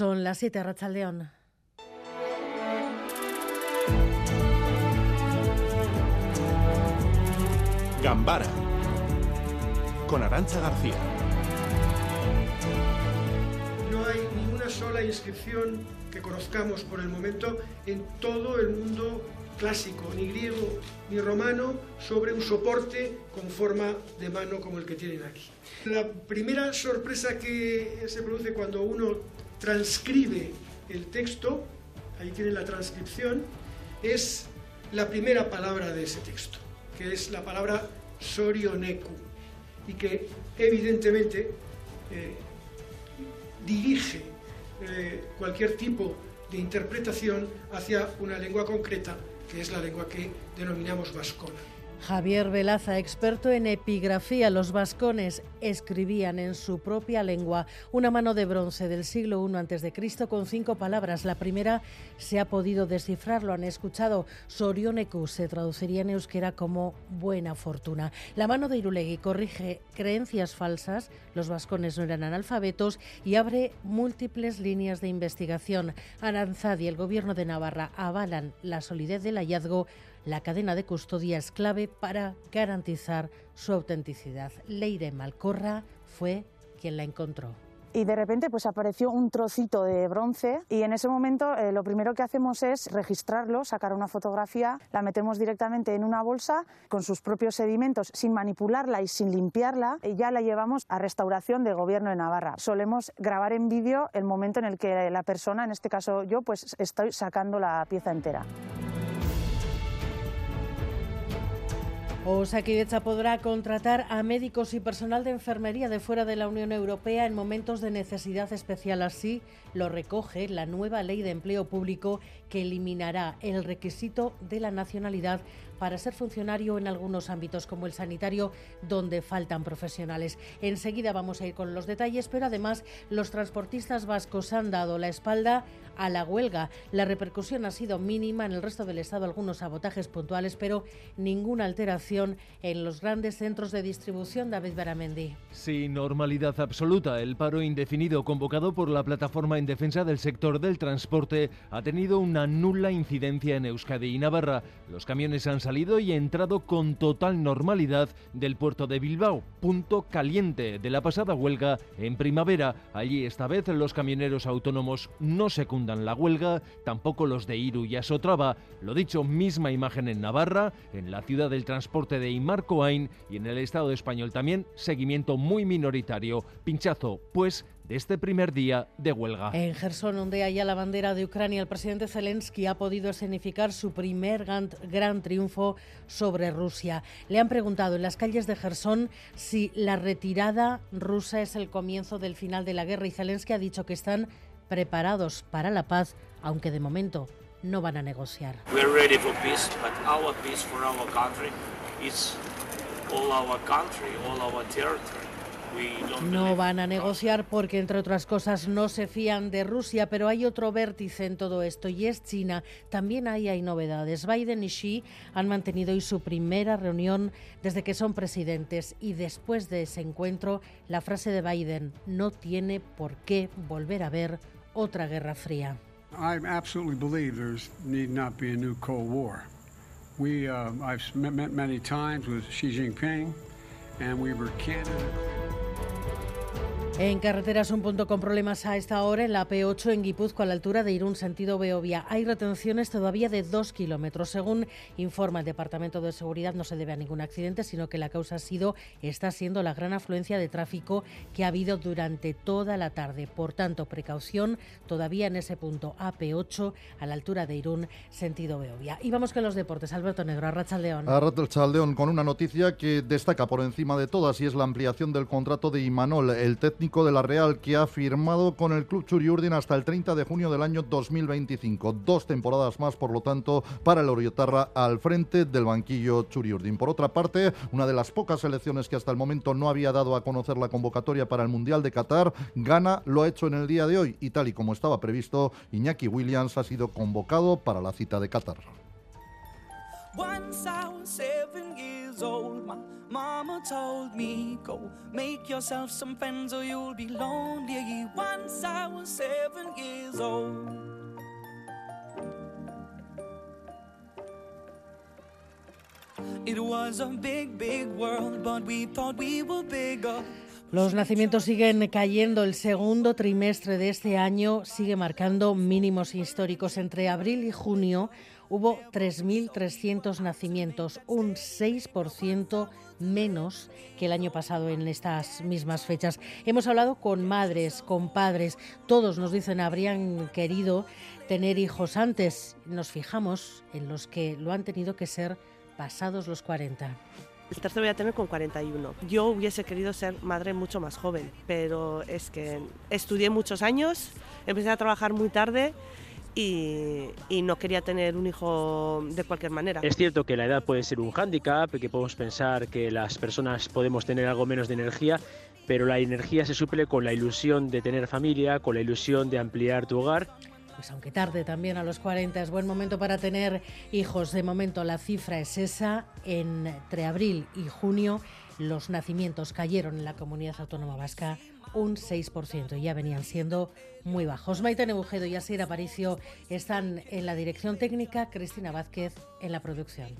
Son las 7 Rachaldeón. Gambara con Arancha García. No hay ni una sola inscripción que conozcamos por el momento en todo el mundo clásico, ni griego ni romano, sobre un soporte con forma de mano como el que tienen aquí. La primera sorpresa que se produce cuando uno transcribe el texto, ahí tienen la transcripción, es la primera palabra de ese texto, que es la palabra sorioneku, y que evidentemente eh, dirige eh, cualquier tipo de interpretación hacia una lengua concreta, que es la lengua que denominamos vascona. Javier Velaza, experto en epigrafía, los vascones escribían en su propia lengua una mano de bronce del siglo I a.C. con cinco palabras. La primera se ha podido descifrar, lo han escuchado. Sorioneku se traduciría en euskera como buena fortuna. La mano de Irulegui corrige creencias falsas, los vascones no eran analfabetos y abre múltiples líneas de investigación. Aranzadi y el gobierno de Navarra avalan la solidez del hallazgo la cadena de custodia es clave para garantizar su autenticidad. Leire Malcorra fue quien la encontró y de repente pues apareció un trocito de bronce y en ese momento eh, lo primero que hacemos es registrarlo, sacar una fotografía, la metemos directamente en una bolsa con sus propios sedimentos sin manipularla y sin limpiarla y ya la llevamos a restauración de gobierno de Navarra. Solemos grabar en vídeo el momento en el que la persona, en este caso yo, pues estoy sacando la pieza entera. Osakidecha podrá contratar a médicos y personal de enfermería de fuera de la Unión Europea en momentos de necesidad especial. Así lo recoge la nueva ley de empleo público que eliminará el requisito de la nacionalidad para ser funcionario en algunos ámbitos como el sanitario donde faltan profesionales. Enseguida vamos a ir con los detalles, pero además los transportistas vascos han dado la espalda a la huelga. La repercusión ha sido mínima en el resto del estado, algunos sabotajes puntuales, pero ninguna alteración en los grandes centros de distribución. David Baramendi. Sin normalidad absoluta, el paro indefinido convocado por la plataforma en defensa del sector del transporte ha tenido una nula incidencia en Euskadi y Navarra. Los camiones han salido y entrado con total normalidad del puerto de Bilbao, punto caliente de la pasada huelga en primavera. Allí esta vez los camioneros autónomos no secundan la huelga, tampoco los de Iru y Asotrava. Lo dicho, misma imagen en Navarra, en la ciudad del transporte de Imarcoain y en el Estado español también seguimiento muy minoritario. Pinchazo, pues de este primer día de huelga. En Gerson, donde hay la bandera de Ucrania, el presidente Zelensky ha podido escenificar su primer gran, triunfo sobre Rusia. Le han preguntado en las calles de Gerson si la retirada rusa es el comienzo del final de la guerra y Zelensky ha dicho que están preparados para la paz, aunque de momento no van a negociar. No van a negociar porque, entre otras cosas, no se fían de Rusia, pero hay otro vértice en todo esto y es China. También ahí hay novedades. Biden y Xi han mantenido hoy su primera reunión desde que son presidentes y después de ese encuentro, la frase de Biden no tiene por qué volver a ver otra guerra fría. I absolutely believe there need not be a new Cold War. We, uh, I've met many times with Xi Jinping, and we were. En carreteras un punto con problemas a esta hora en la P8 en Guipúzcoa a la altura de Irún sentido Beovia. Hay retenciones todavía de dos kilómetros. Según informa el Departamento de Seguridad no se debe a ningún accidente, sino que la causa ha sido, está siendo la gran afluencia de tráfico que ha habido durante toda la tarde. Por tanto, precaución todavía en ese punto AP8 a la altura de Irún sentido Beovia. Y vamos con los deportes. Alberto Negro, Arrachaldeón. Arrachaldeón con una noticia que destaca por encima de todas y es la ampliación del contrato de Imanol, el de la Real que ha firmado con el club Churiurdin hasta el 30 de junio del año 2025. Dos temporadas más, por lo tanto, para el Oriotarra al frente del banquillo Churiurdin. Por otra parte, una de las pocas selecciones que hasta el momento no había dado a conocer la convocatoria para el Mundial de Qatar, Ghana lo ha hecho en el día de hoy y tal y como estaba previsto, Iñaki Williams ha sido convocado para la cita de Qatar. Years old. My mama told me, Go make yourself some friends or you'll be lonely. Once I was seven years old. It was a big, big world, but we thought we were bigger. Los nacimientos siguen cayendo. El segundo trimestre de este año sigue marcando mínimos históricos. Entre abril y junio hubo 3.300 nacimientos, un 6% menos que el año pasado en estas mismas fechas. Hemos hablado con madres, con padres. Todos nos dicen habrían querido tener hijos antes. Nos fijamos en los que lo han tenido que ser pasados los 40. El tercero voy a tener con 41. Yo hubiese querido ser madre mucho más joven, pero es que estudié muchos años, empecé a trabajar muy tarde y, y, no quería tener un hijo de cualquier manera. Es cierto que la edad puede ser un hándicap, que podemos pensar que las personas podemos tener algo menos de energía, pero la energía se suple con la ilusión de tener familia, con la ilusión de ampliar tu hogar pues aunque tarde también a los 40 es buen momento para tener hijos. De momento la cifra es esa. Entre abril y junio los nacimientos cayeron en la comunidad autónoma vasca un 6% y ya venían siendo muy bajos. Maite Nebujedo y Asir Aparicio están en la dirección técnica, Cristina Vázquez en la producción.